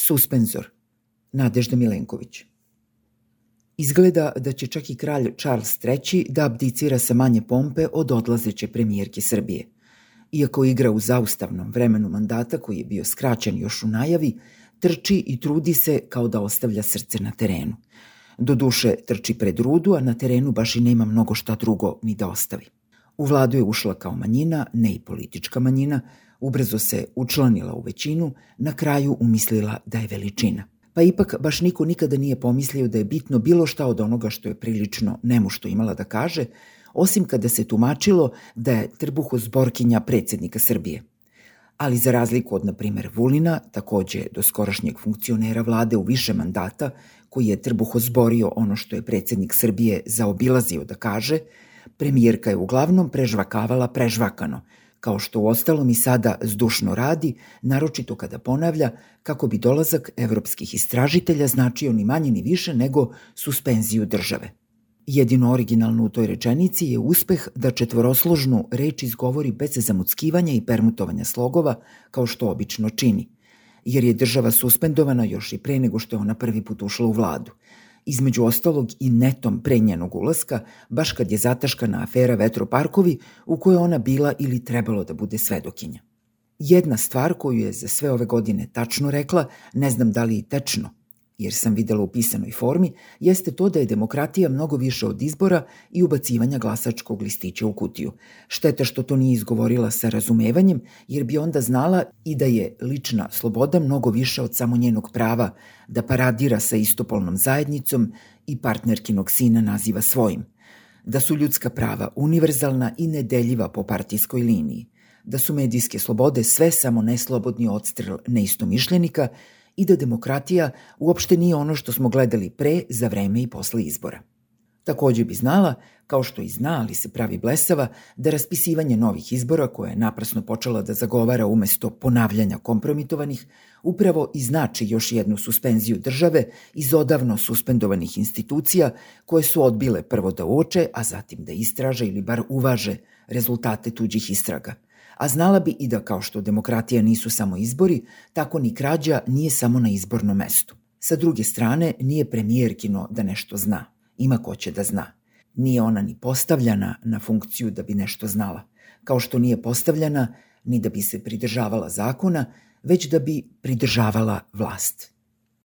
Suspenzor. Nadežda Milenković. Izgleda da će čak i kralj Charles III da abdicira sa manje pompe od odlazeće premijerke Srbije. Iako igra u zaustavnom vremenu mandata koji je bio skraćen još u najavi, trči i trudi se kao da ostavlja srce na terenu. Do duše trči pred rudu, a na terenu baš i nema mnogo šta drugo ni da ostavi. U vladu je ušla kao manjina, ne i politička manjina, ubrzo se učlanila u većinu, na kraju umislila da je veličina. Pa ipak baš niko nikada nije pomislio da je bitno bilo šta od onoga što je prilično nemušto imala da kaže, osim kada se tumačilo da je trbuhozborkinja predsednika Srbije. Ali za razliku od, na primer, Vulina, takođe do skorašnjeg funkcionera vlade u više mandata, koji je trbuhozborio ono što je predsednik Srbije zaobilazio da kaže, premijerka je uglavnom prežvakavala prežvakano, kao što u ostalom i sada zdušno radi, naročito kada ponavlja kako bi dolazak evropskih istražitelja značio ni manje ni više nego suspenziju države. Jedino originalno u toj rečenici je uspeh da četvorosložnu reč izgovori bez zamuckivanja i permutovanja slogova, kao što obično čini, jer je država suspendovana još i pre nego što je ona prvi put ušla u vladu – između ostalog i netom pre njenog ulaska, baš kad je zataškana afera Vetroparkovi u kojoj ona bila ili trebalo da bude svedokinja. Jedna stvar koju je za sve ove godine tačno rekla, ne znam da li i tečno, jer sam videla u pisanoj formi, jeste to da je demokratija mnogo više od izbora i ubacivanja glasačkog listića u kutiju. Šteta što to nije izgovorila sa razumevanjem, jer bi onda znala i da je lična sloboda mnogo više od samo njenog prava da paradira sa istopolnom zajednicom i partnerkinog sina naziva svojim. Da su ljudska prava univerzalna i nedeljiva po partijskoj liniji. Da su medijske slobode sve samo neslobodni odstrel neistomišljenika – i da demokratija uopšte nije ono što smo gledali pre, za vreme i posle izbora. Takođe bi znala, kao što i zna, ali se pravi blesava, da raspisivanje novih izbora, koje je naprasno počela da zagovara umesto ponavljanja kompromitovanih, upravo i znači još jednu suspenziju države iz odavno suspendovanih institucija koje su odbile prvo da uoče, a zatim da istraže ili bar uvaže rezultate tuđih istraga – a znala bi i da kao što demokratija nisu samo izbori, tako ni krađa nije samo na izbornom mestu. Sa druge strane, nije premijerkino da nešto zna. Ima ko će da zna. Nije ona ni postavljana na funkciju da bi nešto znala, kao što nije postavljana ni da bi se pridržavala zakona, već da bi pridržavala vlast.